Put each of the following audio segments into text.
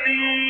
وسهلا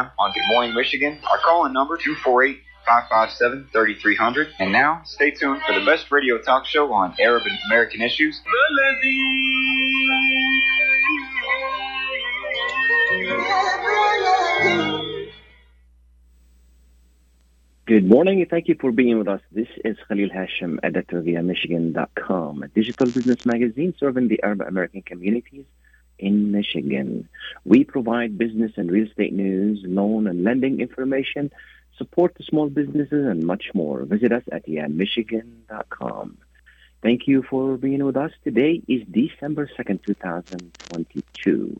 on Good Morning Michigan. Our call-in number 248 557 3300. And now, stay tuned for the best radio talk show on Arab and American issues. Good morning and thank you for being with us. This is Khalil Hashim, editor via Michigan.com, a digital business magazine serving the Arab American communities in Michigan. We provide business and real estate news, loan and lending information, support to small businesses, and much more. Visit us at yanmichigan.com. Thank you for being with us. Today is December 2nd, 2022.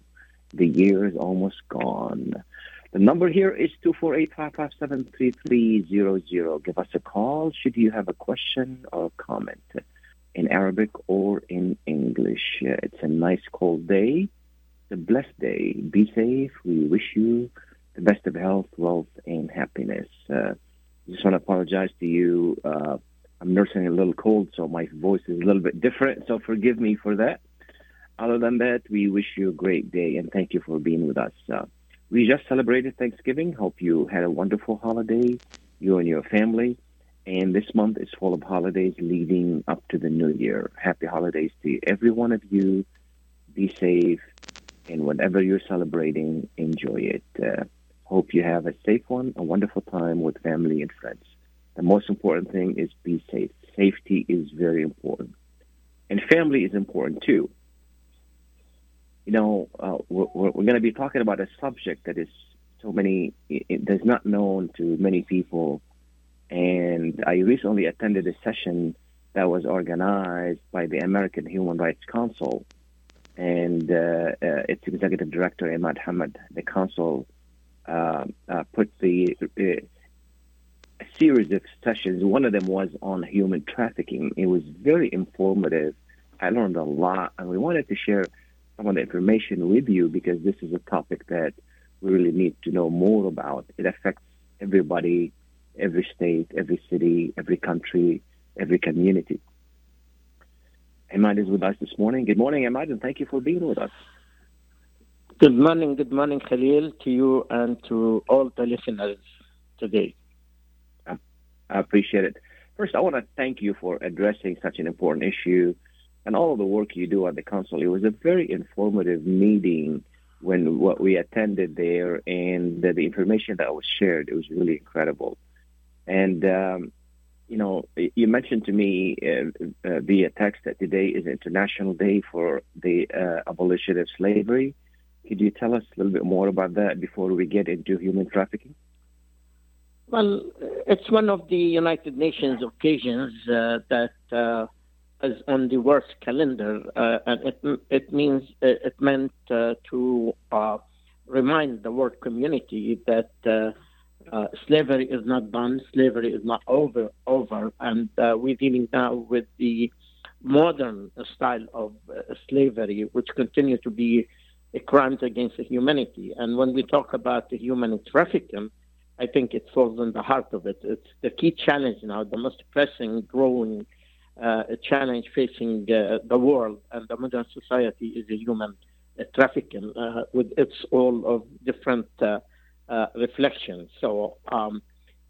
The year is almost gone. The number here is 248-557-3300. Give us a call should you have a question or comment in Arabic or in English. It's a nice cold day. It's a blessed day. Be safe. We wish you the best of health, wealth, and happiness. Uh, just want to apologize to you. Uh, I'm nursing a little cold, so my voice is a little bit different, so forgive me for that. Other than that, we wish you a great day and thank you for being with us. Uh, we just celebrated Thanksgiving. Hope you had a wonderful holiday, you and your family. And this month is full of holidays leading up to the new year. Happy holidays to every one of you. Be safe. And whatever you're celebrating, enjoy it. Uh, hope you have a safe one, a wonderful time with family and friends. The most important thing is be safe. Safety is very important. And family is important too you know, uh, we're, we're going to be talking about a subject that is so many, it, does not known to many people. And I recently attended a session that was organized by the American Human Rights Council. And uh, uh, its executive director, Imad Hamad, the council, uh, uh, put the uh, a series of sessions. One of them was on human trafficking. It was very informative. I learned a lot, and we wanted to share some of the information with you because this is a topic that we really need to know more about. It affects everybody, every state, every city, every country, every community. Imad is with us this morning. Good morning, Imad, and thank you for being with us. Good morning, good morning, Khalil, to you and to all the listeners today. I appreciate it. First, I want to thank you for addressing such an important issue and all of the work you do at the council. It was a very informative meeting when what we attended there, and the, the information that was shared. It was really incredible. And um, you know, you mentioned to me uh, uh, via text that today is International Day for the uh, abolition of slavery. Could you tell us a little bit more about that before we get into human trafficking? Well, it's one of the United Nations occasions uh, that uh, is on the world calendar, and it it means it meant to remind the world community that. Uh, slavery is not done, slavery is not over, over, and uh, we're dealing now with the modern style of uh, slavery, which continue to be crimes against humanity. And when we talk about the human trafficking, I think it falls in the heart of it. It's the key challenge now, the most pressing, growing challenge facing the world and the modern society is the human trafficking, with its all of different. Uh, reflection. So um,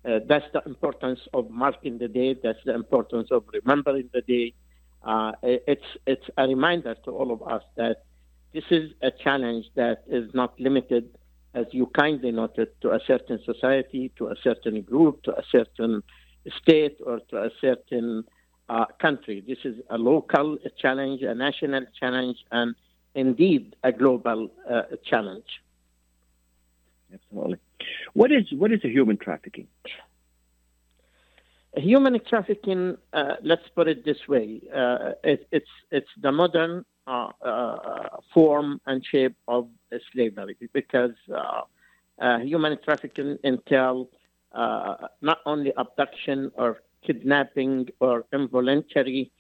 uh, that's the importance of marking the day. That's the importance of remembering the day. Uh, it's it's a reminder to all of us that this is a challenge that is not limited, as you kindly noted, to a certain society, to a certain group, to a certain state, or to a certain country. This is a local challenge, a national challenge, and indeed a global challenge. Absolutely. What is what is a human trafficking? Human trafficking, uh, let's put it this way, uh, it, it's it's the modern uh, uh form and shape of slavery because uh, uh, human trafficking entails not only abduction or kidnapping or involuntary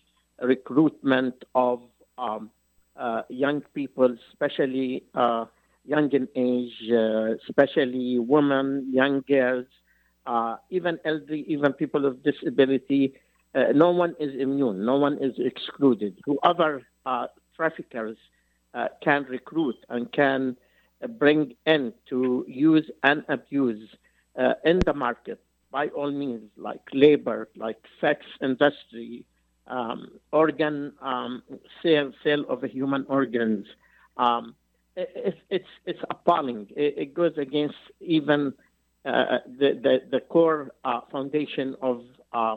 recruitment of um, young people, especially young in age, especially women, young girls uh, even elderly, even people with disability, uh, no one is immune, no one is excluded. Whoever uh, traffickers uh, can recruit and can bring in to use and abuse uh, in the market, by all means, like labor, like sex industry, um, organ um, sale, sale of human organs. Um, it, it's it's appalling. It, it goes against even uh, the, the, the core uh, foundation of uh,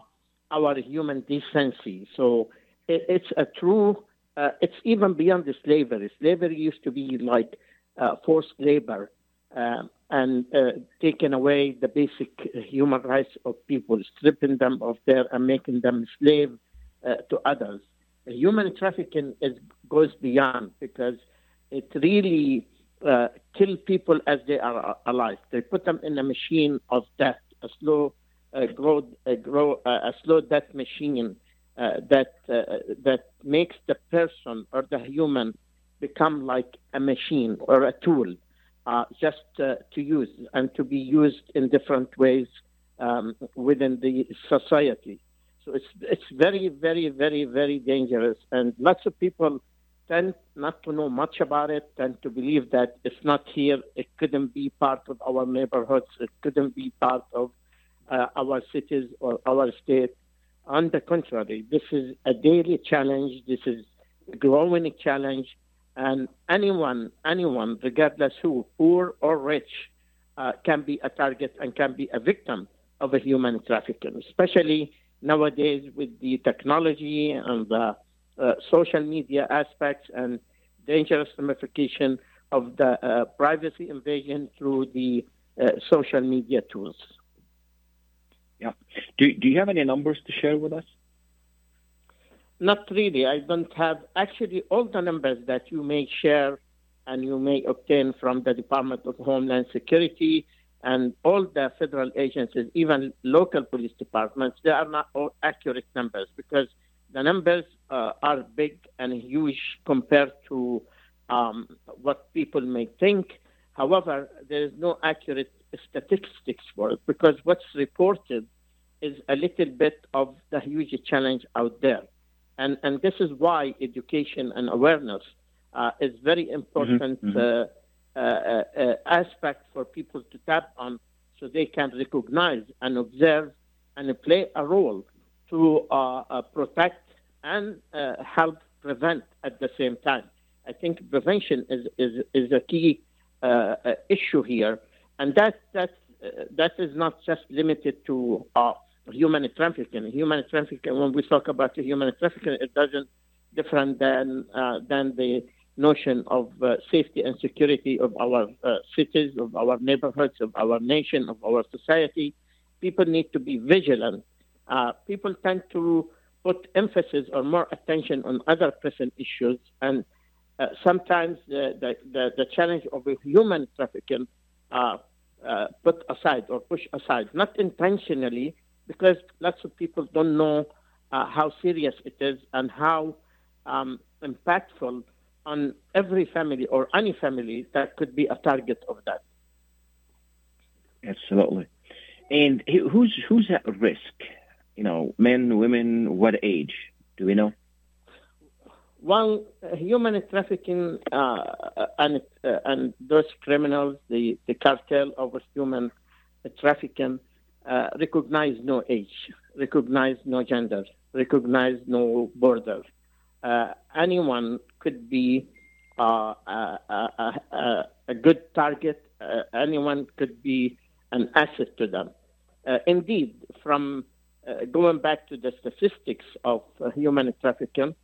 our human decency. So it, it's a true, uh, it's even beyond the slavery. Slavery used to be like uh, forced labor um, and taking away the basic human rights of people, stripping them of their and making them slave to others. Human trafficking is, goes beyond because it really uh, kill people as they are alive. They put them in a machine of death, a slow, uh, grow, uh, grow, uh, a slow death machine uh, that uh, that makes the person or the human become like a machine or a tool, just to use and to be used in different ways um, within the society. So it's it's very, very, very, very dangerous, and lots of people tend not to know much about it, tend to believe that it's not here, it couldn't be part of our neighborhoods, it couldn't be part of uh, our cities or our state. On the contrary, this is a daily challenge, this is a growing challenge, and anyone, anyone, regardless who, poor or rich, uh, can be a target and can be a victim of a human trafficking, especially nowadays with the technology and the uh, social media aspects and dangerous ramification of the uh, privacy invasion through the uh, social media tools. Yeah. Do, do you have any numbers to share with us? Not really. I don't have actually all the numbers that you may share and you may obtain from the Department of Homeland Security and all the federal agencies, even local police departments, they are not all accurate numbers because the numbers uh, are big and huge compared to um, what people may think. However, there is no accurate statistics for it because what's reported is a little bit of the huge challenge out there. And, and this is why education and awareness uh, is very important mm-hmm. mm-hmm. Uh, uh, uh, aspect for people to tap on so they can recognize and observe and play a role to uh, protect and uh, help prevent at the same time. I think prevention is, is, is a key uh, uh issue here, and that, that, uh, that is not just limited to uh, human trafficking. Human trafficking, when we talk about human trafficking, it doesn't different than, than the notion of uh, safety and security of our uh, cities, of our neighborhoods, of our nation, of our society. People need to be vigilant. Uh, people tend to put emphasis or more attention on other pressing issues, and uh, sometimes the, the, the, the, challenge of human trafficking uh, uh, put aside or push aside, not intentionally, because lots of people don't know uh, how serious it is and how um, impactful on every family or any family that could be a target of that. Absolutely. And who's who's at risk you know, men, women, what age? Do we know? Well, human trafficking uh, and uh, and those criminals, the, the cartel of human trafficking, uh, recognize no age, recognize no gender, recognize no border. Uh, anyone could be uh, a, good target. Uh, anyone could be an asset to them. indeed, from uh, going back to the statistics of uh, human trafficking,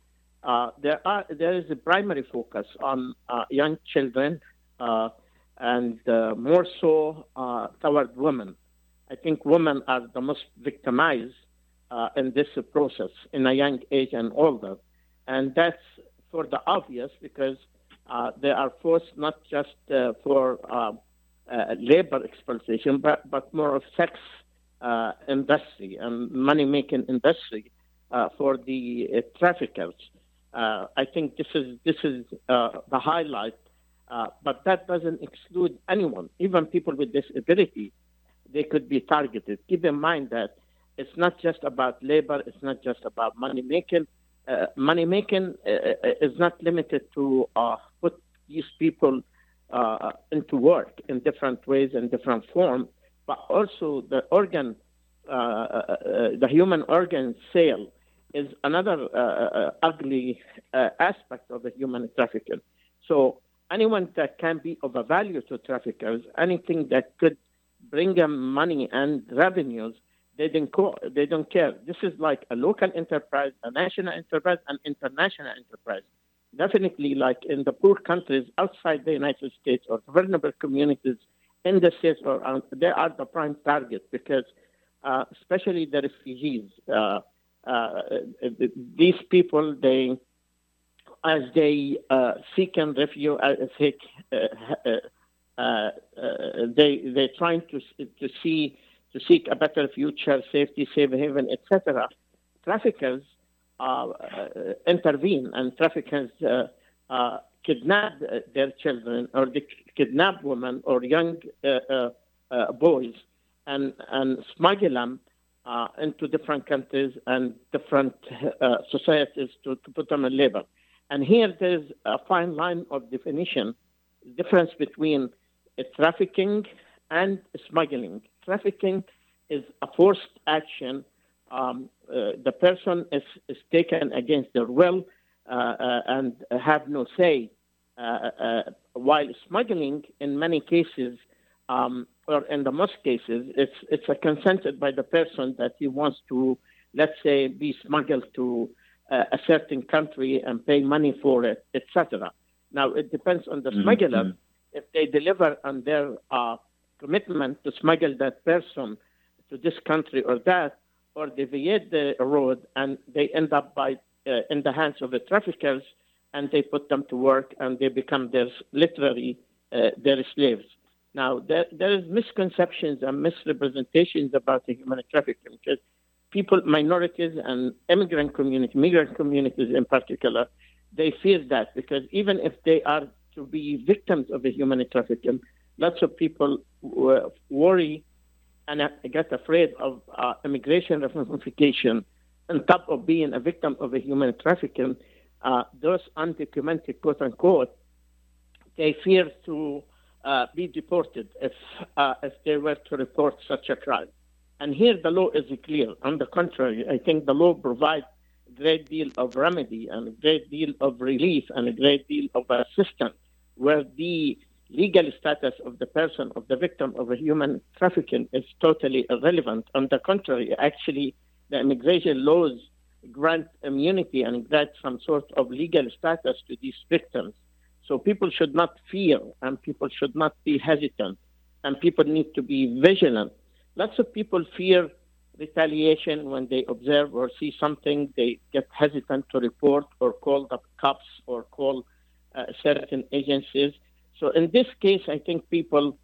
uh, there are there is a primary focus on uh, young children, uh, and uh, more so toward women. I think women are the most victimized in this process in a young age and older. And that's for the obvious because they are forced not just for labor exploitation, but, but more of sex uh, industry and money making industry for the traffickers. I think this is this is the highlight, but that doesn't exclude anyone, even people with disability. They could be targeted. Keep in mind that it's not just about labor. It's not just about money making. Uh, money making uh, uh, is not limited to uh, put these people uh, into work in different ways and different forms, but also the organ, uh, uh, uh the human organ sale is another uh, ugly aspect of the human trafficking. So anyone that can be of a value to traffickers, anything that could bring them money and revenues, they don't, they don't care. This is like a local enterprise, a national enterprise, an international enterprise. Definitely, like in the poor countries outside the United States or vulnerable communities in the or they are the prime target because, uh, especially the refugees, uh, uh, these people they as they uh, seek and refuge, uh, seek, uh, they they're trying to to see to seek a better future, safety, safe haven, etc. Traffickers intervene, and traffickers kidnap their children, or they kidnap women or young boys, and and smuggle them uh, into different countries and different uh, societies to, to put them in labor. And here there's a fine line of definition, difference between trafficking and smuggling. Trafficking is a forced action. Um, uh, the person is, is taken against their will uh, uh, and have no say. Uh, uh, while smuggling, in many cases, um, or in the most cases, it's it's a consented by the person that he wants to, let's say, be smuggled to uh, a certain country and pay money for it, etc. Now it depends on the mm-hmm. smuggler if they deliver on their uh, commitment to smuggle that person to this country or that, or deviate the road and they end up by uh, in the hands of the traffickers and they put them to work and they become their literally uh, their slaves. Now there, there is misconceptions and misrepresentations about the human trafficking because people, minorities and immigrant community, migrant communities in particular, they fear that because even if they are to be victims of the human trafficking, lots of people worry and get afraid of uh, immigration ramification. On top of being a victim of a human trafficking, uh, those undocumented, quote unquote, they fear to uh, be deported if uh, if they were to report such a crime. And here the law is clear. On the contrary, I think the law provides a great deal of remedy and a great deal of relief and a great deal of assistance where the legal status of the person, of the victim of a human trafficking is totally irrelevant. On the contrary, actually, the immigration laws grant immunity and grant some sort of legal status to these victims. So people should not fear and people should not be hesitant and people need to be vigilant Lots of people fear retaliation when they observe or see something. They get hesitant to report or call the cops or call uh, certain agencies. So in this case, I think people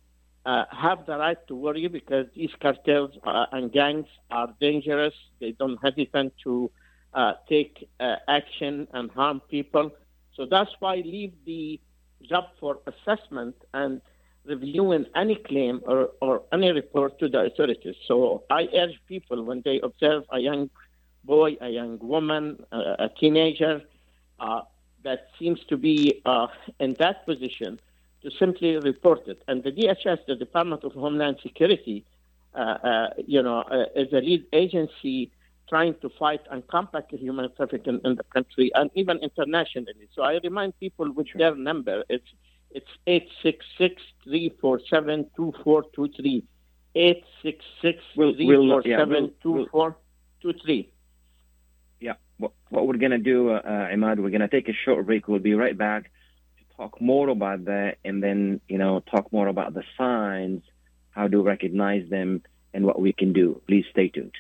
uh, have the right to worry because these cartels uh, and gangs are dangerous. They don't hesitate to uh, take uh, action and harm people. So that's why leave the job for assessment and reviewing any claim or, or any report to the authorities. So I urge people when they observe a young boy, a young woman, a teenager uh, that seems to be uh, in that position to simply report it. And the DHS, the Department of Homeland Security, uh, uh you know, uh, is a lead agency trying to fight and combat human trafficking in the country and even internationally. So I remind people with sure. their number. It's it's 866 347 2423. 866 347 2423. Yeah. What, what we're going to do, uh, uh, Imad, we're going to take a short break. We'll be right back talk more about that and then, you know, talk more about the signs, how to recognize them, and what we can do. Please stay tuned.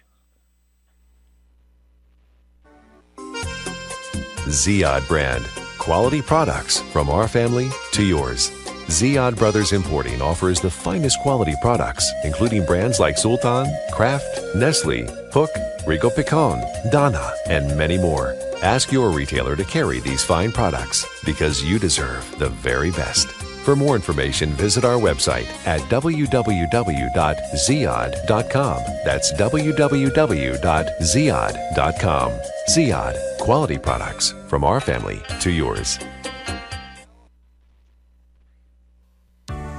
Ziyad brand. Quality products from our family to yours. Ziyad Brothers Importing offers the finest quality products, including brands like Sultan, Kraft, Nestle, Hook, Rico Picon, Dana, and many more. Ask your retailer to carry these fine products because you deserve the very best. For more information, visit our website at www.ziyad.com. That's www.ziyad.com. Ziyad, quality products from our family to yours.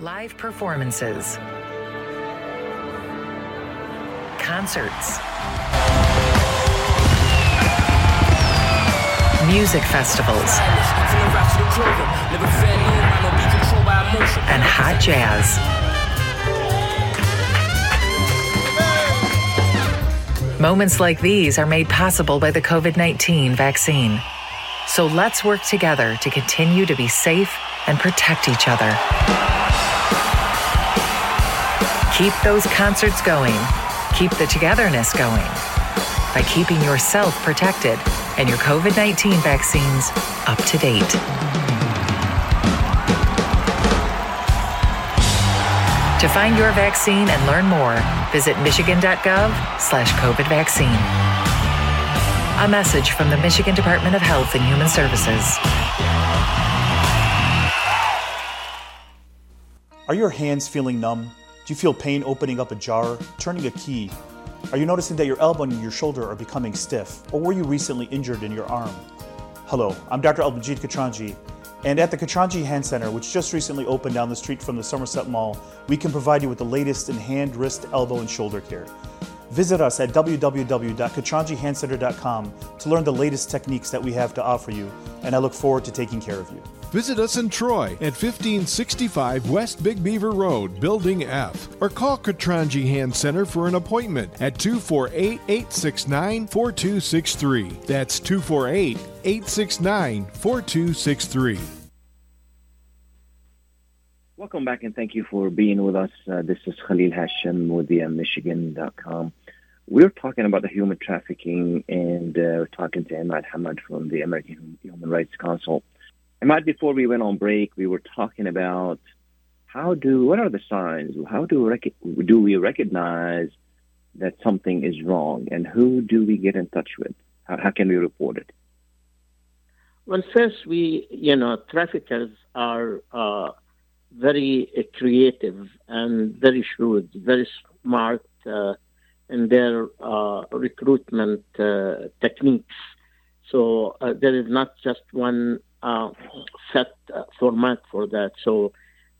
Live performances, concerts, music festivals, and hot jazz. Moments like these are made possible by the COVID 19 vaccine. So let's work together to continue to be safe and protect each other. Keep those concerts going. Keep the togetherness going by keeping yourself protected and your COVID 19 vaccines up to date. To find your vaccine and learn more, visit michigan.gov slash COVID vaccine. A message from the Michigan Department of Health and Human Services. Are your hands feeling numb? Do you feel pain opening up a jar, turning a key? Are you noticing that your elbow and your shoulder are becoming stiff? Or were you recently injured in your arm? Hello, I'm Dr. Albajit Katranji, and at the Katranji Hand Center, which just recently opened down the street from the Somerset Mall, we can provide you with the latest in hand, wrist, elbow, and shoulder care. Visit us at www.katranjihandcenter.com to learn the latest techniques that we have to offer you, and I look forward to taking care of you. Visit us in Troy at 1565 West Big Beaver Road, Building F, or call Katranji Hand Center for an appointment at 248 869 4263. That's 248 869 4263. Welcome back and thank you for being with us. Uh, this is Khalil Hashem with the Michigan.com. We're talking about the human trafficking and uh, we're talking to Imad Hamad from the American Human Rights Council. Imad, before we went on break, we were talking about how do, what are the signs? How do, rec- do we recognize that something is wrong and who do we get in touch with? How, how can we report it? Well, first, we, you know, traffickers are uh, very uh, creative and very shrewd, very smart uh, in their uh, recruitment uh, techniques. So uh, there is not just one uh, set format for that. So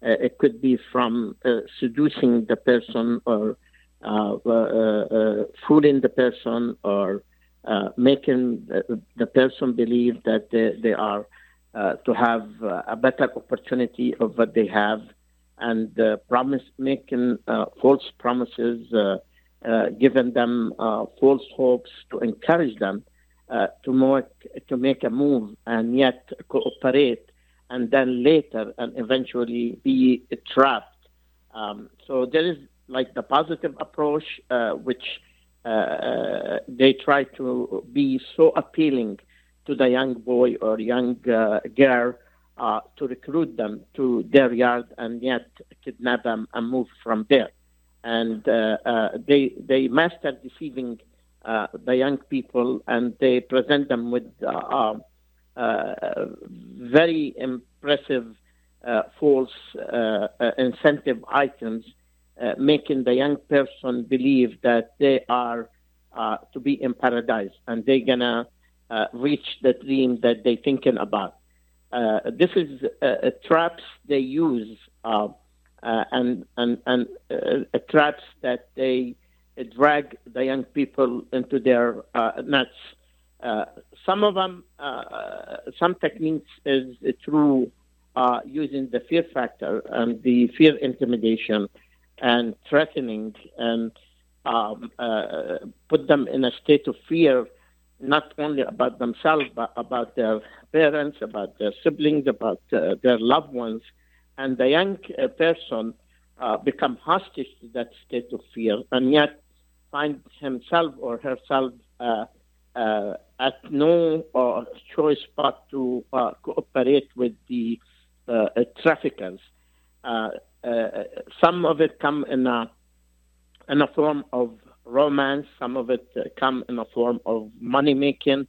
it could be from seducing the person or fooling the person or making the, person believe that they, they are uh, to have uh, a better opportunity of what they have, and uh, promise making uh, false promises, uh, giving them false hopes to encourage them to make to make a move and yet cooperate, and then later and eventually be trapped. Um, so there is like the positive approach, which they try to be so appealing to the young boy or young uh, girl uh, to recruit them to their yard and yet kidnap them and move from there. And uh, uh, they they master deceiving uh, the young people and they present them with uh, uh, very impressive uh, false uh, uh, incentive items, uh, making the young person believe that they are uh, to be in paradise and they're gonna uh, reach the dream that they're thinking about. Uh, this is uh, uh, traps they use uh, uh, and and and uh, traps that they drag the young people into their uh, nets. Uh, some of them, uh, some techniques is through uh, using the fear factor and the fear intimidation and threatening and um, uh, put them in a state of fear, not only about themselves, but about their parents, about their siblings, about uh, their loved ones. And the young uh, person uh, become hostage to that state of fear and yet find himself or herself uh, uh, at no uh, choice but to cooperate with the traffickers. Some of it come in a in a form of romance. Some of it uh, come in a form of money making.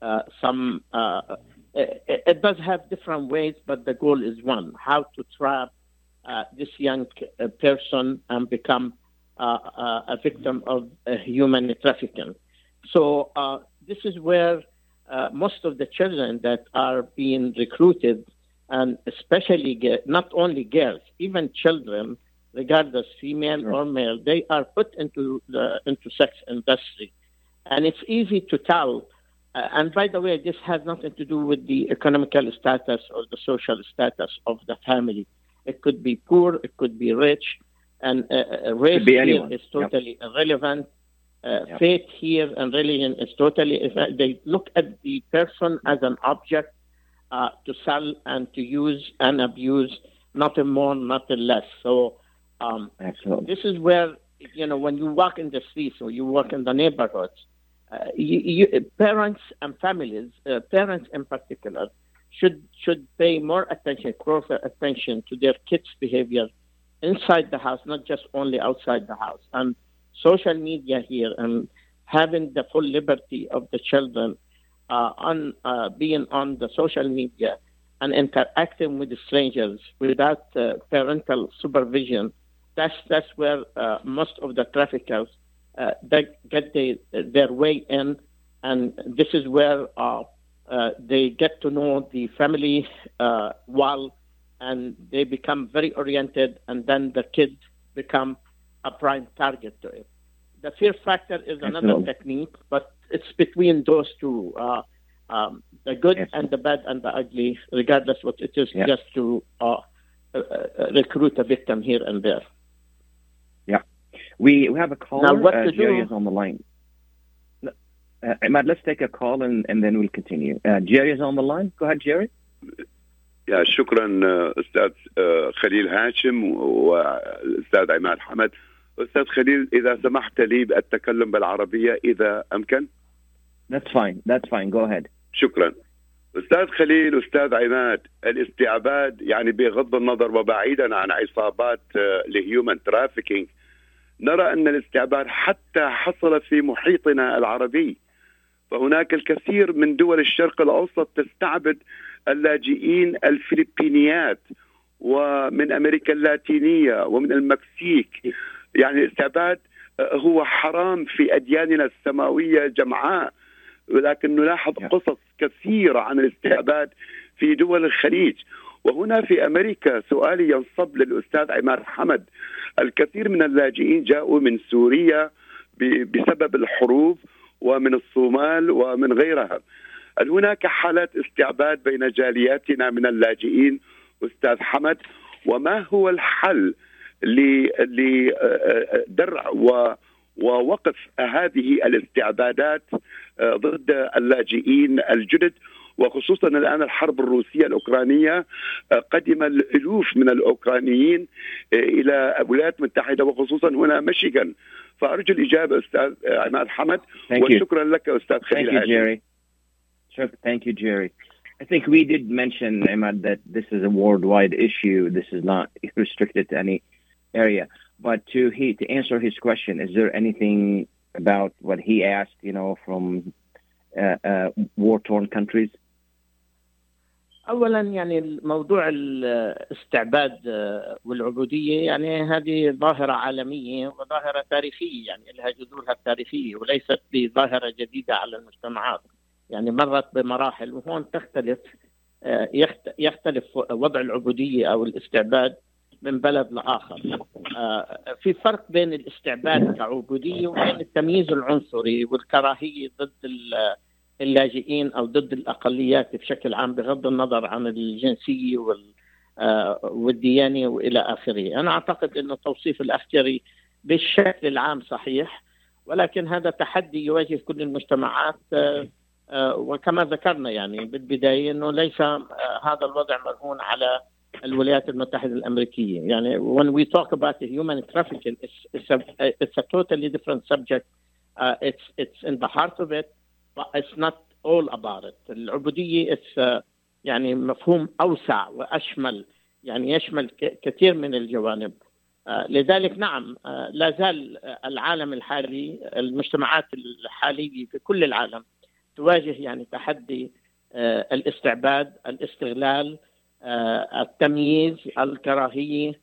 Uh, some uh, it, it does have different ways, but the goal is one: how to trap this young person and become a victim of uh, human trafficking. So uh, this is where uh, most of the children that are being recruited, and especially ge- not only girls, even children, regardless female or male, they are put into the into sex industry, and it's easy to tell. Uh, and by the way, this has nothing to do with the economical status or the social status of the family. It could be poor, it could be rich, and uh, uh, race be here is Yep. totally irrelevant. Uh, Yep. Faith here and religion is totally. irre- They look at the person as an object uh, to sell and to use and abuse, nothing more, nothing less. So um, this is where you know when you walk in the streets or you walk in the neighborhoods, uh, you, you, parents and families, uh, parents in particular, should should pay more attention, closer attention to their kids' behavior inside the house, not just only outside the house. And social media here and having the full liberty of the children uh, on uh, being on the social media and interacting with strangers without uh, parental supervision. That's that's where uh, most of the traffickers uh, they get the, their way in, and this is where uh, they get to know the family well, and they become very oriented, and then the kids become a prime target to it. The fear factor is another Absolutely. technique, but it's between those two, uh, um, the good Yes. and the bad and the ugly, regardless what it is, Yeah. just to uh, uh, uh, recruit a victim here and there. We, we have a caller. what uh, to Jerry do- is on the line. Uh, Imad, let's take a call and, and then we'll continue. Uh, Jerry is on the line. Go ahead, Jerry. يا شكرا آه، أستاذ آه، خليل هاشم والأستاذ عماد حمد أستاذ خليل إذا سمحت لي بالتكلم بالعربية إذا أمكن That's fine. That's fine. Go ahead. شكرا أستاذ خليل أستاذ عماد الاستعباد يعني بغض النظر وبعيدا عن عصابات آه، الهيومن ترافيكينج نرى أن الاستعباد حتى حصل في محيطنا العربي فهناك الكثير من دول الشرق الأوسط تستعبد اللاجئين الفلبينيات ومن أمريكا اللاتينية ومن المكسيك. يعني الاستعباد آه، هو حرام في أدياننا السماوية جمعاء. ولكن نلاحظ. قصص كثيرة عن الاستعباد في دول الخليج. وهنا في أمريكا سؤالي ينصب للأستاذ عماد حمد. الكثير من اللاجئين جاءوا من سوريا بسبب الحروب ومن الصومال ومن غيرها. هل هناك حالات استعباد بين جالياتنا من اللاجئين أستاذ حمد وما هو الحل ل- لدرع و ووقف هذه الاستعبادات ضد اللاجئين الجدد وخصوصا الآن الحرب الروسية الأوكرانية قدم الألوف من الأوكرانيين إلى الولايات المتحده وخصوصا هنا ميشيغان فأرجو الإجابة أستاذ عماد حمد. وشكرا لك أستاذ خليل. Sure. Thank you, Jerry. I think we did mention, Imad, that this is a worldwide issue. This is not restricted to any area. But to he to answer his question, is there anything about what he asked? You know, from uh, uh, war-torn countries. اولا يعني موضوع الاستعباد والعبوديه يعني هذه ظاهره عالميه وظاهره تاريخيه يعني لها جذورها التاريخيه وليست بظاهره جديده على المجتمعات. يعني مرت بمراحل وهون تختلف يختلف وضع العبودية أو الاستعباد من بلد لآخر. في فرق بين الاستعباد كعبودية وبين التمييز العنصري والكراهية ضد اللاجئين أو ضد الأقليات بشكل عام بغض النظر عن الجنسية وال والديانة وإلى آخره، أنا أعتقد إنه توصيف الاخ جري بالشكل العام صحيح ولكن هذا تحدي يواجه كل المجتمعات وكما ذكرنا يعني بالبداية إنه ليس هذا الوضع مرهون على الولايات المتحدة الأمريكية. يعني when we talk about the human trafficking it's, it's, a, it's a totally different subject. Uh, it's it's in the heart of it but it's not all about it. العبودية it's uh, يعني مفهوم أوسع وأشمل يعني يشمل كثير من الجوانب. لذلك نعم لا زال العالم الحالي المجتمعات الحالية في كل العالم تواجه يعني تحدي uh, الاستعباد الاستغلال التمييز الكراهية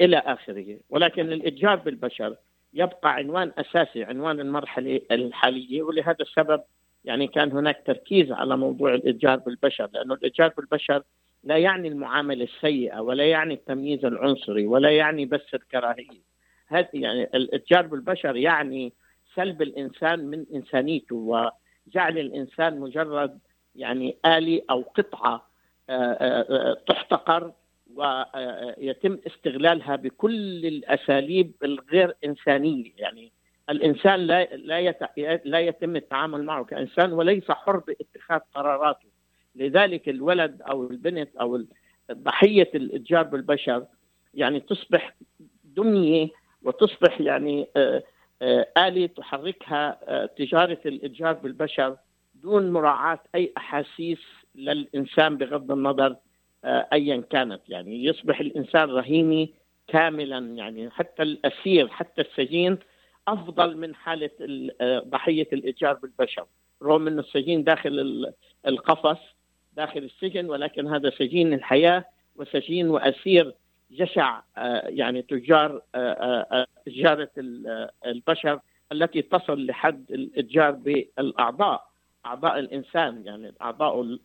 إلى آخره. ولكن الاتجار بالبشر يبقى عنوان أساسي عنوان المرحلة الحالية. ولهذا السبب يعني كان هناك تركيز على موضوع الاتجار بالبشر لأنه الاتجار بالبشر لا يعني المعاملة السيئة ولا يعني التمييز العنصري ولا يعني بس الكراهية. هذا يعني الاتجار بالبشر يعني سلب الإنسان من إنسانيته وجعل الإنسان مجرد يعني آلي أو قطعة تحتقر ويتم استغلالها بكل الأساليب الغير إنسانية. يعني الإنسان لا لا يتم التعامل معه كإنسان وليس حر باتخاذ قراراته. لذلك الولد أو البنت أو ضحية الإتجار بالبشر يعني تصبح دمية وتصبح يعني آلة تحركها تجارة الإتجار بالبشر دون مراعاة أي أحاسيس للإنسان بغض النظر ايا كانت. يعني يصبح الإنسان رهيني كاملا. يعني حتى الأسير حتى السجين أفضل من حالة ضحية الاتجار بالبشر. رغم إنه السجين داخل القفص داخل السجن ولكن هذا سجين الحياة وسجين وأسير جشع يعني تجار تجاره البشر التي تصل لحد الاتجار بالاعضاء اعضاء الانسان يعني اعضاء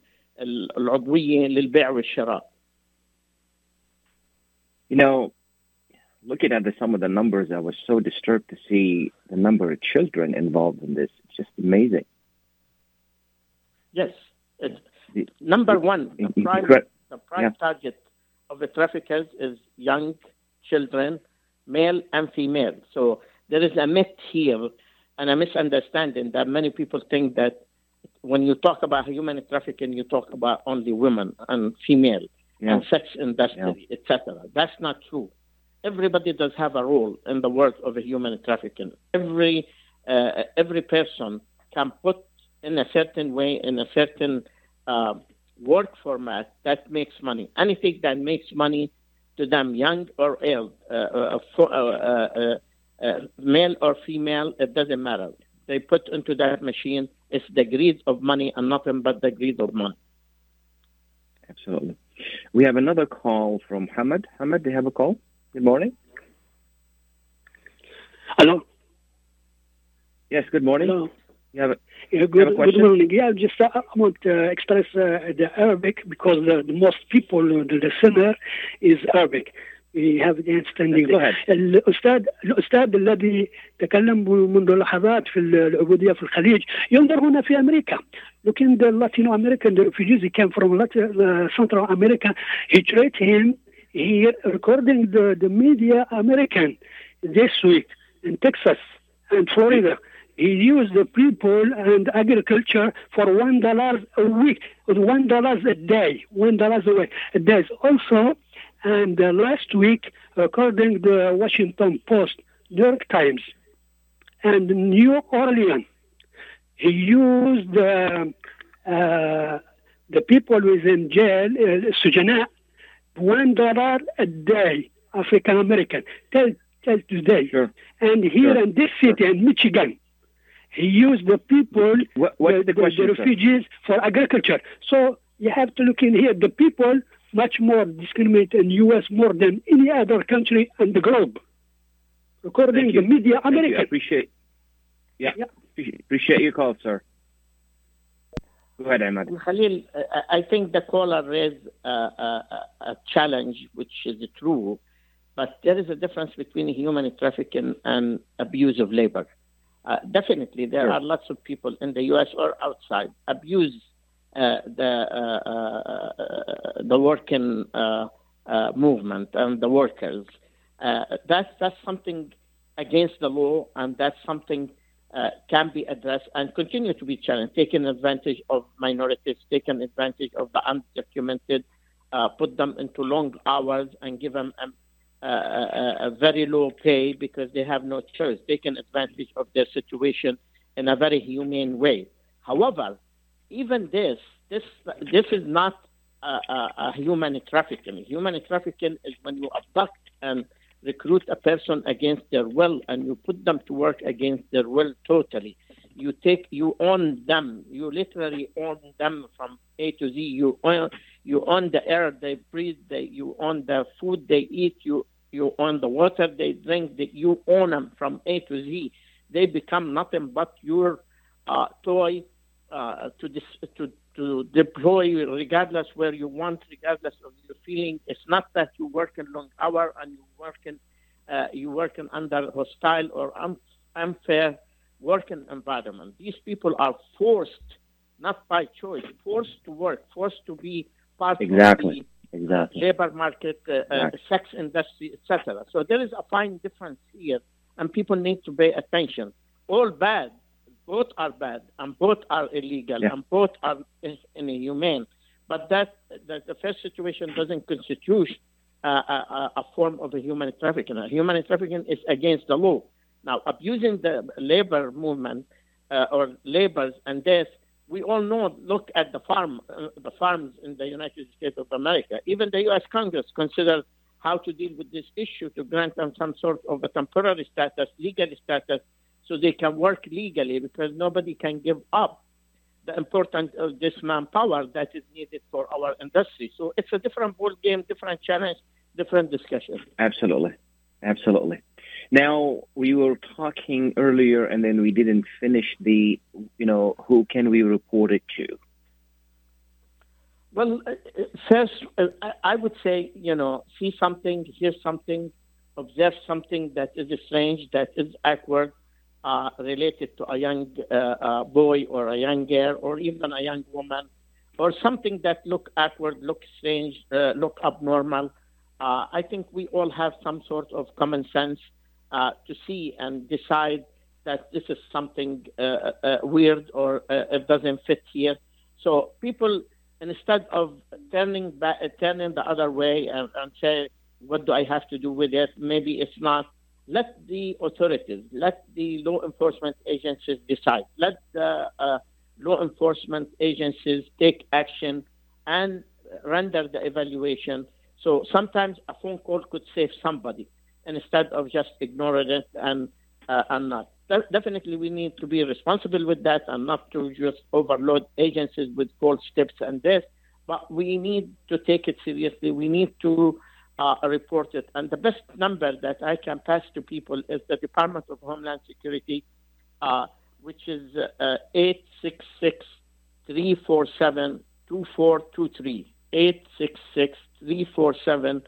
العضويه للبيع والشراء. You know, looking at the, some of the numbers, I was so disturbed to see the number of children involved in this. It's just amazing. Yes, it's, number one, the prime, the prime yeah. target of the traffickers is young children, male and female. So there is a myth here and a misunderstanding that many people think that when you talk about human trafficking, you talk about only women and female yeah. and sex industry, yeah. etc. That's not true. Everybody does have a role in the work of a human trafficking. Every uh, every person can put in a certain way, in a certain uh, work format that makes money. Anything that makes money to them, young or old, uh, uh, uh, uh, male or female, it doesn't matter. They put into that machine it's the greed of money and nothing but the greed of money. Absolutely. We have another call from Hamad. Hamad, do you have a call? Good morning. Hello. Yes, good morning. Hello. You have a, yeah, good, morning. Yeah, just uh, I want to express uh, the Arabic because uh, the most people, the listener, is Arabic. We have the understanding. Go ahead. الأستاذ الأستاذ الذي تكلم منذ لحظات في العبودية في الخليج ينظر هنا في أمريكا. Looking the Latino American the refugees he came from Latin, uh, Central America. He treat him here recording the, the media American this week in Texas and Florida. He used the people and agriculture for one dollar a week, one dollar a day, one dollar a week. There's also, and uh, last week, according to the Washington Post, New York Times, and New Orleans, he used uh, uh, the people within jail, uh, Sujana, one dollar a day, African American, till, till today. Sure. And here sure. in this city, sure. in Michigan, he used the people, What, what's the, the question, the sir? refugees for agriculture. So you have to look in here. The people much more discriminate in U.S. more than any other country in the globe, according Thank to you. media Thank you. I appreciate. Yeah. Yeah. Appreciate- Appreciate your call, sir. Go ahead, Ahmad. Khalil, I- I think the caller raised uh, a, a challenge, which is true, but there is a difference between human trafficking and abuse of labor. Uh, definitely, there Sure. are lots of people in the U.S. or outside abuse uh, the uh, uh, the working uh, uh, movement and the workers. Uh, that's that's something against the law, and that's something uh, can be addressed and continue to be challenged. Taking advantage of minorities, taking advantage of the undocumented, uh, put them into long hours and give them um, a, very low pay because they have no choice, taking advantage of their situation in a very humane way. However, even this, this, this is not a, a, a human trafficking. Human trafficking is when you abduct and recruit a person against their will and you put them to work against their will totally. You take, you own them. You literally own them from A to Z. You own, you own the air they breathe. They, you own the food they eat. You, you own the water they drink. They, you own them from A to Z. They become nothing but your uh, toy uh, to, dis, to to deploy regardless where you want, regardless of your feeling. It's not that you work in long hour and you working uh, you working under hostile or un- unfair working environment. These people are forced, not by choice, forced to work, forced to be part Exactly. of the Exactly. labor market, uh, uh, sex industry, etc. So there is a fine difference here, and people need to pay attention. All bad, both are bad, and both are illegal, Yeah. and both are inhumane. But that, that the first situation doesn't constitute uh, a, a, a form of a human trafficking. A human trafficking is against the law. Now, abusing the labor movement uh, or labors and this, we all know. Look at the farm, uh, the farms in the United States of America. Even the U.S. Congress consider how to deal with this issue to grant them some sort of a temporary status, legal status, so they can work legally because nobody can give up the importance of this manpower that is needed for our industry. So it's a different ball game, different challenge, different discussion. Absolutely. Absolutely. Now, we were talking earlier and then we didn't finish the, you know, who can we report it to? Well, uh, uh, first, uh, I- would say, you know, see something, hear something, observe something that is strange, that is awkward, uh, related to a young uh, uh, boy or a young girl or even a young woman, or something that look awkward, look strange, look abnormal. I think we all have some sort of common sense uh, to see and decide that this is something uh, uh, weird or uh, it doesn't fit here. So people, instead of turning back, turning the other way and, and say, "What do I have to do with it?" Maybe it's not. Let the authorities, let the law enforcement agencies decide. Let the uh, law enforcement agencies take action and render the evaluation. So sometimes a phone call could save somebody instead of just ignoring it and uh, and not. De- Definitely, we need to be responsible with that and not to just overload agencies with false tips and this. But we need to take it seriously. We need to uh, report it. And the best number that I can pass to people is the Department of Homeland Security, uh, which is uh, 866 347 2423. 866 347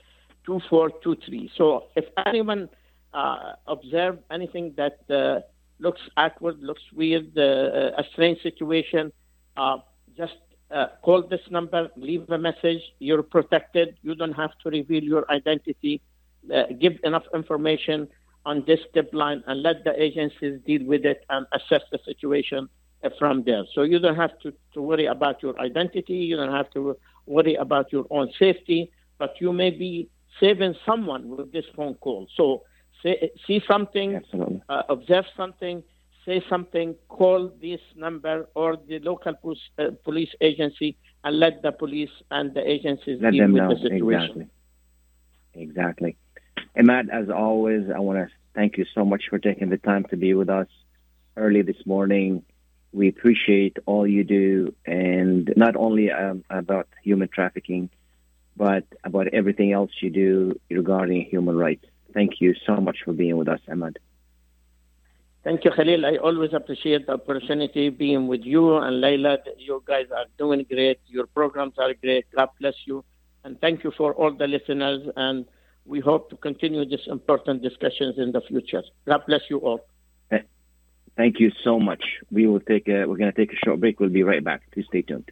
2423. So if anyone uh, observe anything that uh, looks awkward, looks weird, uh, a strange situation, uh, just uh, call this number, leave a message. You're protected. You don't have to reveal your identity. Uh, give enough information on this tip line and let the agencies deal with it and assess the situation from there. So you don't have to, to worry about your identity. You don't have to worry about your own safety, but you may be saving someone with this phone call. So say, see something, uh, observe something, say something, call this number or the local police, uh, police agency and let the police and the agencies Let deal them with know. the situation. Exactly. Exactly. Ahmad, as always, I want to thank you so much for taking the time to be with us early this morning. We appreciate all you do, and not only um, about human trafficking, but about everything else you do regarding human rights. Thank you so much for being with us, Ahmad. Thank you, Khalil. I always appreciate the opportunity being with you and Layla. You guys are doing great. Your programs are great. God bless you. And thank you for all the listeners. And we hope to continue these important discussions in the future. God bless you all. Eh, thank you so much. We will take a, we're going to take a short break. We'll be right back. Please stay tuned.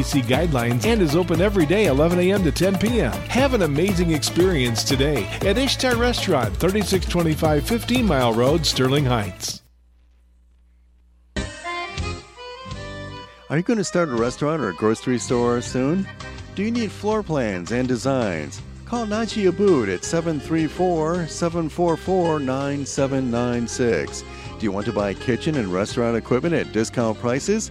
CDC guidelines and is open every day 11 a.m. to 10 p.m. Have an amazing experience today at Ishtar Restaurant, 3625 15 Mile Road, Sterling Heights. Are you going to start a restaurant or a grocery store soon? Do you need floor plans and designs? Call Naji Abood at 734 744 9796. Do you want to buy kitchen and restaurant equipment at discount prices?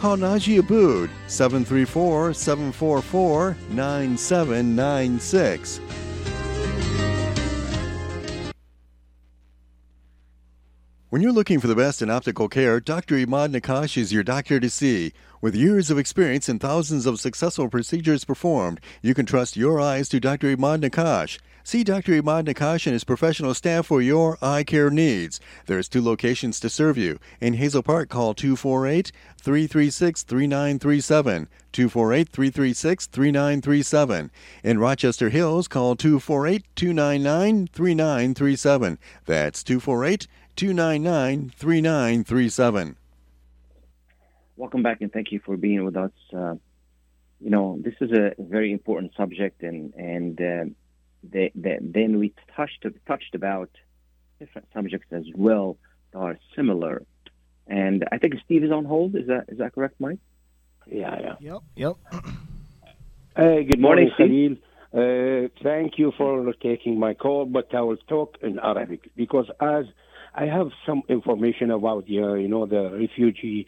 Call Naji Abood 734 744 9796. When you're looking for the best in optical care, Dr. Imad Nakash is your doctor to see. With years of experience and thousands of successful procedures performed, you can trust your eyes to Dr. Imad Nakash. See Dr. Imad Nakash and his professional staff for your eye care needs. There's two locations to serve you. In Hazel Park, call 248 336 3937. 248 336 3937. In Rochester Hills, call 248 299 3937. That's 248 299 3937. Welcome back and thank you for being with us. Uh, you know, this is a very important subject, and and uh, the, the, then we touched touched about different subjects as well that are similar. And I think Steve is on hold. Is that is that correct, Mike? Yeah, yeah. Yep, yep. Hey, good Morning, morning, Khalil. Uh, thank you for taking my call, but I will talk in Arabic because as I have some information about you, you know, the refugee.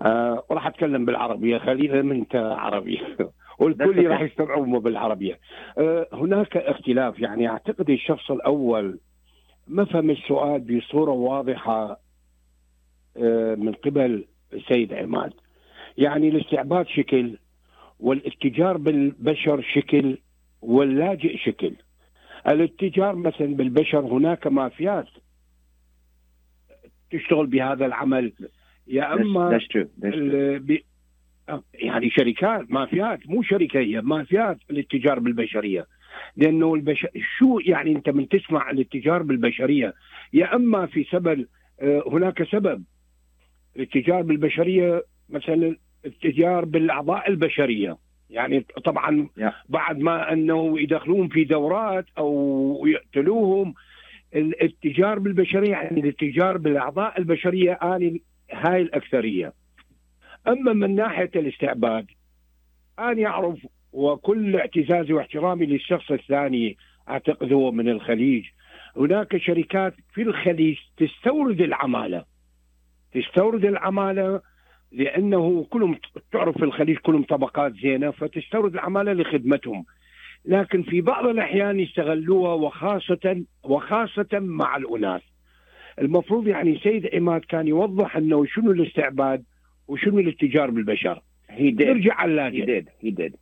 Uh, راح اتكلم بالعربيه خلينا من انت عربي والكل راح يستوعبه بالعربية. uh, هناك اختلاف يعني أعتقد الشخص الأول ما فهم السؤال بصورة واضحة uh, من قبل السيد عماد. يعني الاستعباد شكل والاتجار بالبشر شكل واللاجئ شكل. الاتجار مثلا بالبشر هناك مافيات تشتغل بهذا العمل يا أما That's, that's true. That's true. يعني شركات مافيات مو شركه هي مافيات الاتجار بالبشرية. لأنه البشر شو يعني أنت من تسمع الاتجار بالبشرية؟ يا أما في سبب آه، هناك سبب. الاتجار بالبشرية مثلا الاتجار بالأعضاء البشرية. يعني طبعا. بعد ما أنه يدخلون في دورات أو يقتلوهم الاتجار بالبشرية يعني الاتجار بالأعضاء البشرية اني هاي الأكثرية. أما من ناحية الاستعباد أنا أعرف وكل اعتزازي واحترامي للشخص الثاني اعتقد هو من الخليج. هناك شركات في الخليج تستورد العمالة. تستورد العمالة لأنه كلهم تعرف في الخليج كلهم طبقات زينة فتستورد العمالة لخدمتهم. لكن في بعض الأحيان يستغلوها وخاصه وخاصة مع الاناث. المفروض يعني سيد عماد كان يوضح أنه شنو الاستعباد؟ وشنو الاتجار بالبشر He did. نرجع على اللاجئ He did. He did.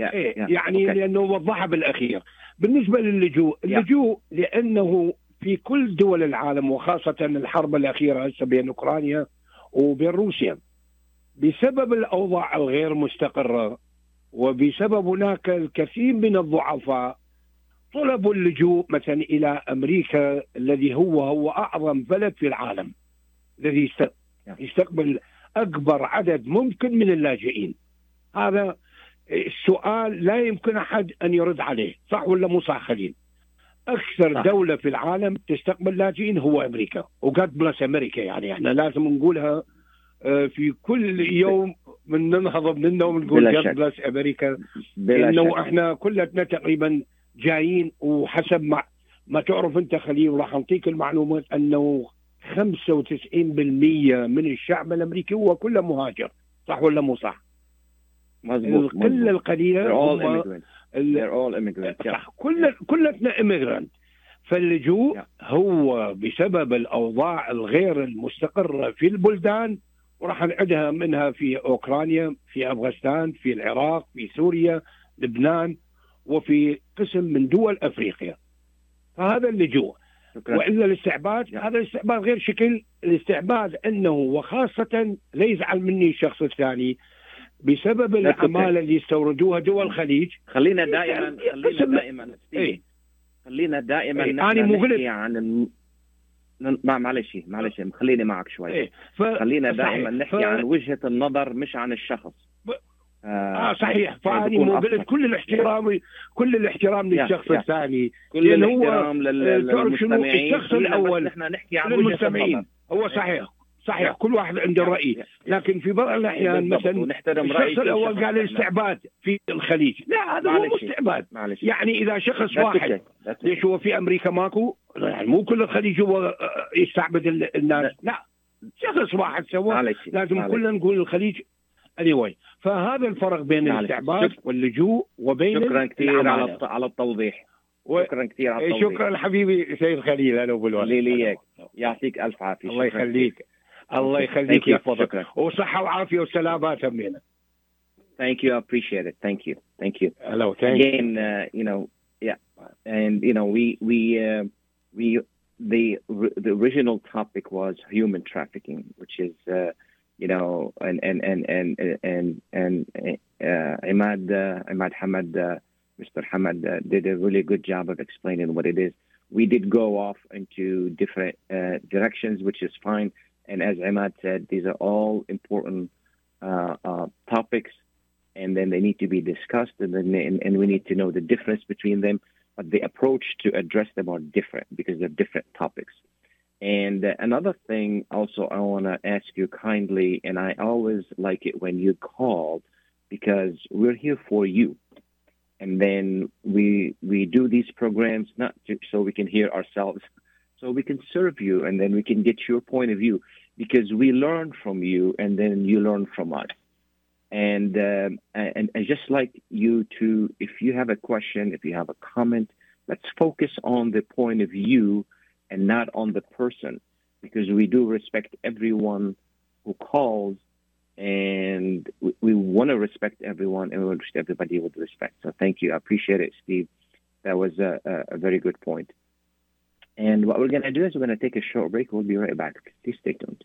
Yeah. إيه yeah. يعني Okay. لأنه وضحها بالأخير بالنسبة للجوء اللجوء لأنه في كل دول العالم وخاصة الحرب الأخيرة هسه بين أوكرانيا وبين روسيا بسبب الأوضاع الغير مستقرة وبسبب هناك الكثير من الضعفاء طلبوا اللجوء مثلا إلى أمريكا الذي هو هو أعظم بلد في العالم الذي يست- يستقبل أكبر عدد ممكن من اللاجئين هذا السؤال لا يمكن أحد أن يرد عليه صح ولا مو صح خليل أكثر صح. دولة في العالم تستقبل لاجئين هو أمريكا وقد بلس أمريكا يعني إحنا لازم نقولها آه، في كل يوم من ننهض من النوم نقول جاد. بلس أمريكا بلا إنه. إحنا كلنا تقريبا جايين وحسب ما ما تعرف أنت خليل راح نعطيك المعلومات أنه 95% من الشعب الأمريكي هو كله مهاجر صح ولا مو صح؟ مظبوط القله. القليلة all. Yeah. صح كل كلنا immigrant فاللجوء هو بسبب الأوضاع الغير المستقرة في البلدان وراح نعدها منها في أوكرانيا في أفغانستان في العراق في سوريا لبنان وفي قسم من دول أفريقيا فهذا اللجوء شكرا. وإلا الاستعباد هذا الاستعباد غير شكل. الاستعباد إنه وخاصة لا يزعل مني الشخص الثاني بسبب العماله اللي يستوردوها دول الخليج. خلينا دائما خلينا قسم- دائما إيه. خلينا دائما إيه، نحن أنا مو نحكي قلت- عن الم... ما معلش معلش خليني معك شوي. إيه، ف- خلينا. دائما نحكي ف- عن وجهة النظر مش عن الشخص. آه صحيح. فاني. قلت كل الاحترام كل الاحترام للشخص. الثاني. كل الاحترام آه، للمستمعين. الشخص الأول نحن نحكي عن النظر. هو صحيح. صحيح. كل واحد عنده رأي. لكن في بعض الأحيان مثلا الشخص الأول. قال الاستعباد في الخليج. لا هذا هو. استعباد يعني إذا شخص واحد ليش هو في أمريكا ماكو؟ يعني مو كل الخليج هو آه، يستعبد ال- الناس. لا. شخص واحد سوى. لازم. كلنا نقول الخليج anyway فهذا الفرق بين. الاستعباد واللجوء وبين شكرا كثير على على التوضيح و- شكرا كثير على إيه، التوضيح شكرا حبيبي سيد خليل أنا ابو الولد لي لي إياك. يعطيك ألف عافية الله يخليك. الله. يخليك you. ويحفظك شكرا وصحة وعافية وسلامات همينه Thank you. I appreciate it. Thank you. Thank you. Hello. Thank you. Again, uh, you know, yeah, and you know, we we uh, we the the original topic was human trafficking, which is uh, you know, and and and and and and uh, Ahmad uh, Ahmad Hamad, uh, Mr. Hamad uh, did a really good job of explaining what it is. We did go off into different uh, directions, which is fine. And as Ahmad said, these are all important uh, uh, topics and then they need to be discussed, and then and, and we need to know the difference between them. But the approach to address them are different because they're different topics. And uh, another thing, also, I want to ask you kindly, and I always like it when you call because we're here for you. And then we we do these programs not to, so we can hear ourselves, so we can serve you, and then we can get your point of view because we learn from you, and then you learn from us and um, and, and just like you to if you have a question if you have a comment let's focus on the point of view and not on the person because we do respect everyone who calls and we, we want to respect everyone and we want to treat everybody with respect. So thank you. I appreciate it steve. That was a, a, a very good point. and what we're going to do is we're going to take a short break. We'll be right back. Please stay tuned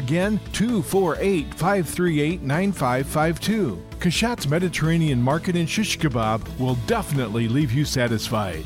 again, 248 538 9552. Kashat's Mediterranean Market in Shish Kebab will definitely leave you satisfied.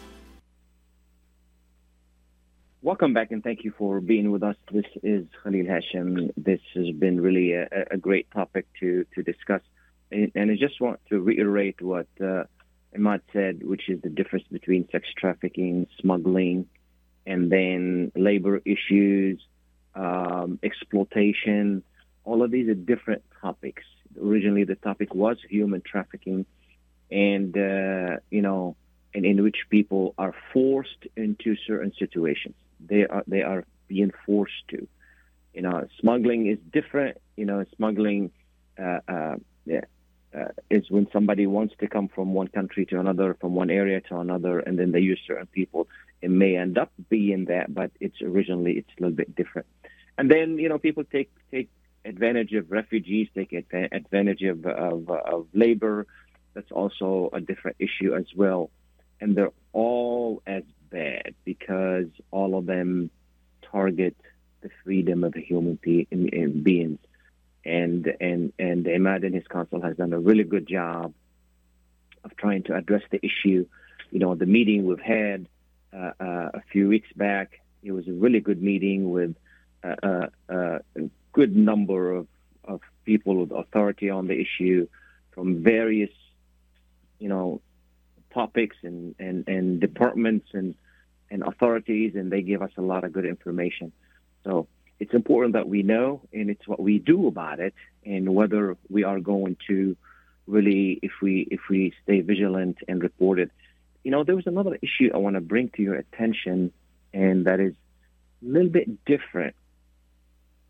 Welcome back and thank you for being with us. This is Khalil Hashem. This has been really a, a great topic to, to discuss. And, and I just want to reiterate what uh, Ahmad said, which is the difference between sex trafficking, smuggling, and then labor issues, um, exploitation. All of these are different topics. Originally, the topic was human trafficking, and uh, you know, and in which people are forced into certain situations. They are they are being forced to. You know, smuggling is different. You know, smuggling. Uh, uh, yeah, uh, is when somebody wants to come from one country to another, from one area to another, and then they use certain people. It may end up being that, but it's originally it's a little bit different. And then you know people take take advantage of refugees, take advantage of of, of labor. That's also a different issue as well, and they're all as bad because all of them target the freedom of the human be- in, in beings and and and Ahmad and his council has done a really good job of trying to address the issue. You know, the meeting we've had uh, uh, a few weeks back, it was a really good meeting with uh, uh a good number of, of people with authority on the issue from various, you know, topics and, and, and departments and, and authorities, and they give us a lot of good information. So it's important that we know and it's what we do about it and whether we are going to really if we if we stay vigilant and report it you know there was another issue i want to bring to your attention and that is a little bit different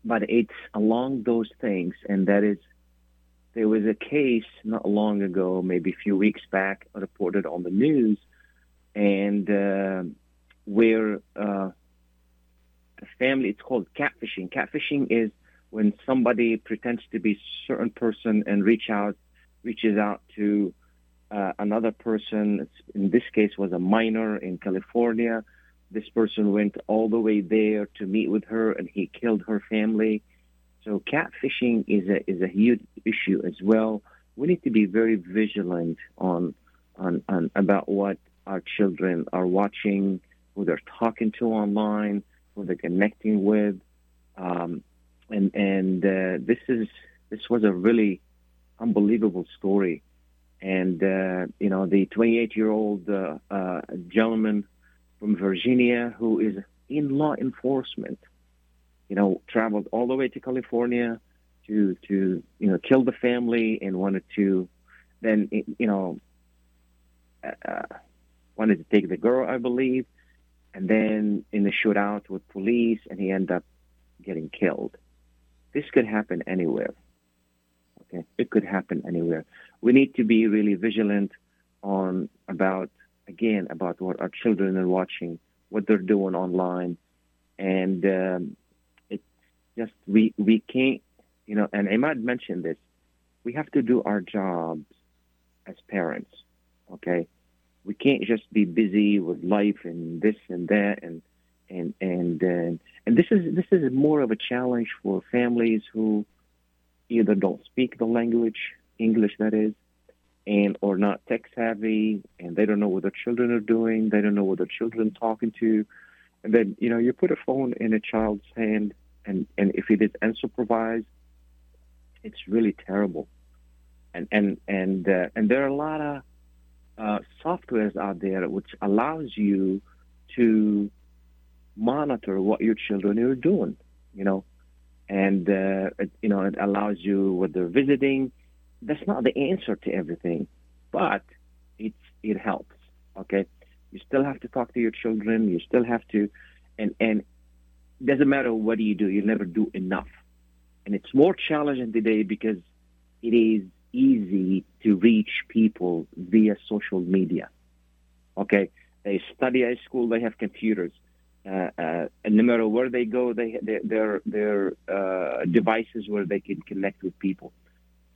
but it's along those things and that is there was a case not long ago maybe a few weeks back reported on the news and uh, where uh, family. It's called catfishing. Catfishing is when somebody pretends to be a certain person and reach out, reaches out to uh, another person. In this case, was a minor in California. This person went all the way there to meet with her, and he killed her family. So catfishing is a is a huge issue as well. We need to be very vigilant on on, on about what our children are watching, who they're talking to online, who they're connecting with. Um, and and uh, this is this was a really unbelievable story. And uh, you know, the 28 year old uh, uh, gentleman from Virginia who is in law enforcement, you know, traveled all the way to California to to you know kill the family and wanted to then you know uh, wanted to take the girl, I believe, and then in the shootout with police, and he ended up getting killed. This could happen anywhere. Okay, it could happen anywhere. We need to be really vigilant on about again about what our children are watching, what they're doing online, and um, it's just we we can't, you know. And Ahmad mentioned this. We have to do our jobs as parents. Okay, We can't just be busy with life and this and that and and and uh, and this is this is more of a challenge for families who either don't speak the language English that is, and or not tech savvy, and they don't know what their children are doing. They don't know what their children are talking to, and then you know you put a phone in a child's hand, and and if it is unsupervised, it's really terrible. And and and uh, and there are a lot of uh, softwares out there which allows you to monitor what your children are doing. You know, and uh, it, you know it allows you what they're visiting. That's not the answer to everything, but it's it helps. Okay, you still have to talk to your children. You still have to, and and it doesn't matter what you do, you never do enough. And it's more challenging today because it is easy to reach people via social media. Okay, they study at school, they have computers. Uh, uh, and no matter where they go, they they their their uh, devices where they can connect with people.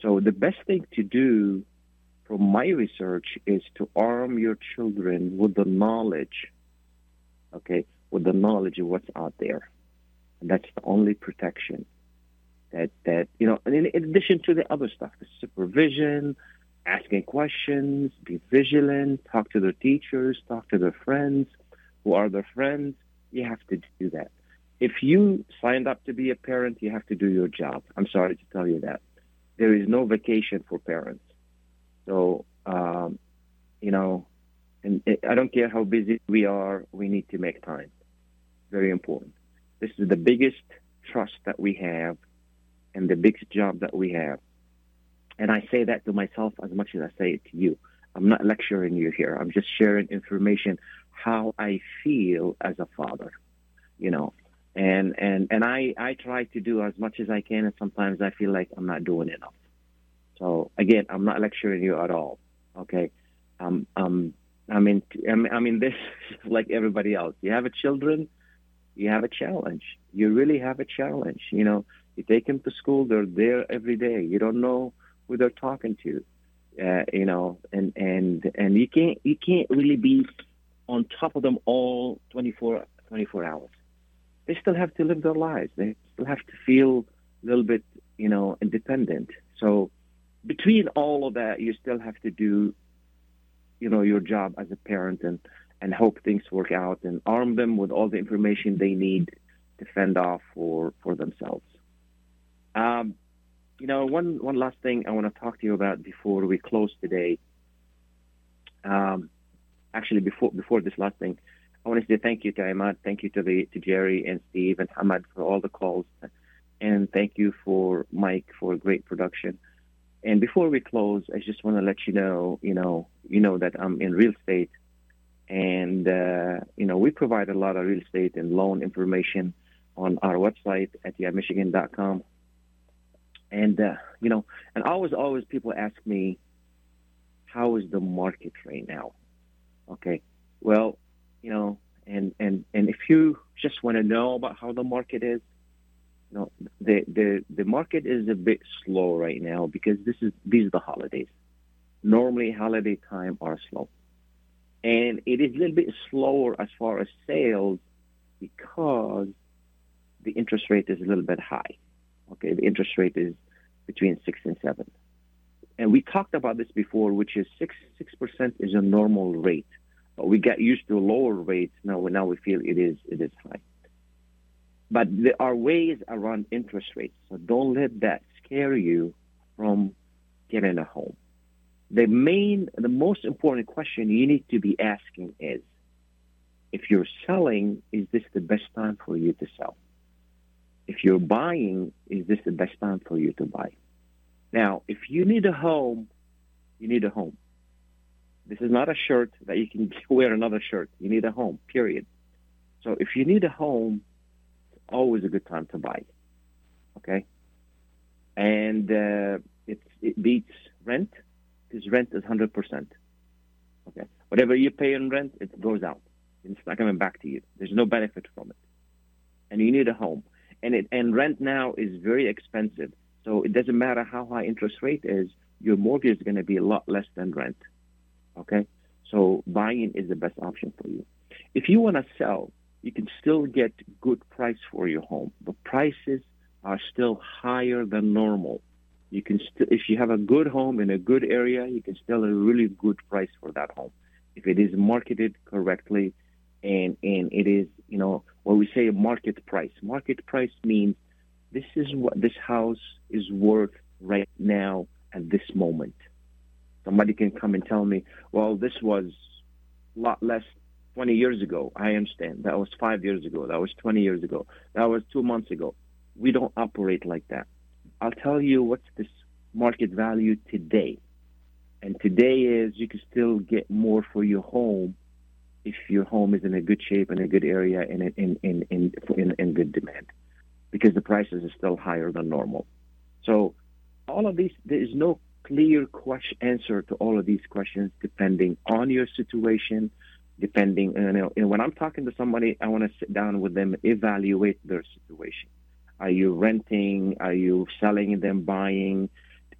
So the best thing to do, from my research, is to arm your children with the knowledge. Okay, with the knowledge of what's out there, and that's the only protection. That that you know, in, addition to the other stuff, the supervision, asking questions, be vigilant, talk to their teachers, talk to their friends, who are their friends you have to do that. If you signed up to be a parent, you have to do your job. I'm sorry to tell you that. There is no vacation for parents. So, um, you know, and I don't care how busy we are, we need to make time. Very important. This is the biggest trust that we have and the biggest job that we have. And I say that to myself as much as I say it to you. I'm not lecturing you here. I'm just sharing information how I feel as a father, you know. And and and I I try to do as much as I can, and sometimes I feel like I'm not doing enough. So again, I'm not lecturing you at all. Okay, um um I mean I mean this like everybody else. You have a children, you have a challenge. You really have a challenge. You know, you take them to school, they're there every day. You don't know who they're talking to. Uh, you know, and and and you can't you can't really be on top of them all 24, 24 hours. They still have to live their lives. They still have to feel a little bit, you know, independent. So between all of that, you still have to do, you know, your job as a parent and, and hope things work out and arm them with all the information they need to fend off for, for themselves. Um, you know, one, one last thing I want to talk to you about before we close today. Um, actually before before this last thing, I want to say thank you to Ahmad, thank you to the to Jerry and Steve and Hamad for all the calls, and thank you for Mike for great production. And before we close, I just want to let you know, you know, you know that I'm in real estate, and uh, you know we provide a lot of real estate and loan information on our website at yeahmichigan.com. And uh, you know, and always, always people ask me, how is the market right now? Okay. Well, you know, and and and if you just want to know about how the market is, you know, the the the market is a bit slow right now because this is these are the holidays. Normally, holiday time are slow, and it is a little bit slower as far as sales because the interest rate is a little bit high. Okay, the interest rate is between six and seven and we talked about this before, which is six six percent is a normal rate. But we got used to lower rates. Now, now we feel it is it is high. But there are ways around interest rates, so don't let that scare you from getting a home. The main, the most important question you need to be asking is, if you're selling, is this the best time for you to sell? If you're buying, is this the best time for you to buy? Now, if you need a home, you need a home. This is not a shirt that you can wear another shirt. You need a home, period. So if you need a home, it's always a good time to buy. Okay? And uh, it, it beats rent because rent is 100%. Okay? Whatever you pay in rent, it goes out. It's not coming back to you. There's no benefit from it. And you need a home. And, it, and rent now is very expensive. So it doesn't matter how high interest rate is, your mortgage is going to be a lot less than rent. Okay, So buying is the best option for you. If you want to sell, you can still get good price for your home, but prices are still higher than normal. You can still, if you have a good home in a good area, you can still a really good price for that home. If it is marketed correctly, and and it is, you know, what we say market price. Market price means this is what this house is worth right now at this moment. Somebody can come and tell me, well, this was a lot less 20 years ago. I understand. That was five years ago. That was 20 years ago. That was two months ago. We don't operate like that. I'll tell you what's this market value today. And today is you can still get more for your home if your home is in a good shape in a good area and in in in in, in, in good demand, because the prices are still higher than normal. So all of these, there is no clear question answer to all of these questions depending on your situation, depending. You know, and when I'm talking to somebody, I want to sit down with them, evaluate their situation. Are you renting? Are you selling them buying?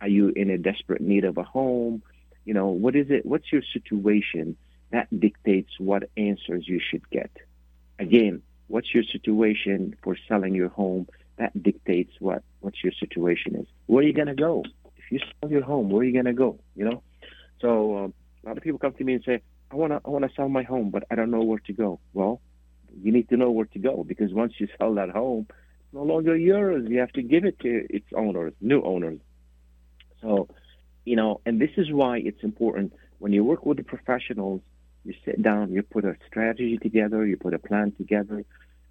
Are you in a desperate need of a home? You know, what is it? What's your situation? That dictates what answers you should get. Again, what's your situation for selling your home? That dictates what what your situation is. Where are you gonna go? If you sell your home, where are you gonna go? You know. So um, a lot of people come to me and say, "I wanna I wanna sell my home, but I don't know where to go." Well, you need to know where to go because once you sell that home, it's no longer yours. You have to give it to its owners, new owners. So, you know, and this is why it's important when you work with the professionals. You sit down, you put a strategy together, you put a plan together,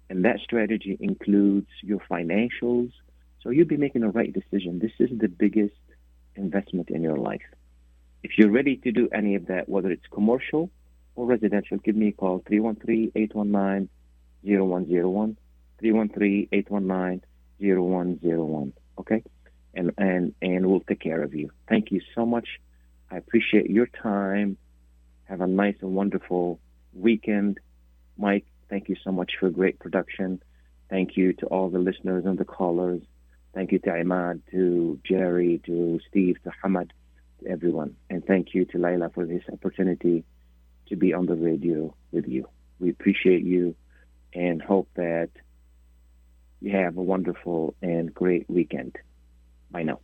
and that strategy includes your financials. So you'll be making the right decision. This is the biggest investment in your life. If you're ready to do any of that, whether it's commercial or residential, give me a call 313 819 0101. 313 819 0101. Okay? And, and, and we'll take care of you. Thank you so much. I appreciate your time. Have a nice and wonderful weekend. Mike, thank you so much for a great production. Thank you to all the listeners and the callers. Thank you to Imad, to Jerry, to Steve, to Hamad, to everyone. And thank you to Laila for this opportunity to be on the radio with you. We appreciate you and hope that you have a wonderful and great weekend. Bye now.